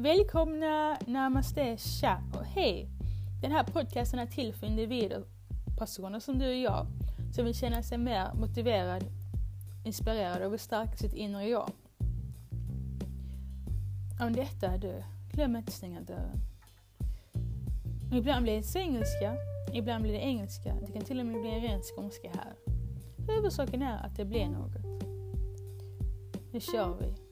Välkomna, namaste, tja och hej! Den här podcasten är till för individer, personer som du och jag, som vill känna sig mer motiverad, inspirerad och vill stärka sitt inre jag. Om detta är du, glöm inte att stänga dörren. Ibland blir det engelska, ibland blir det engelska, det kan till och med bli en ren skånska här. Huvudsaken är att det blir något. Nu kör vi!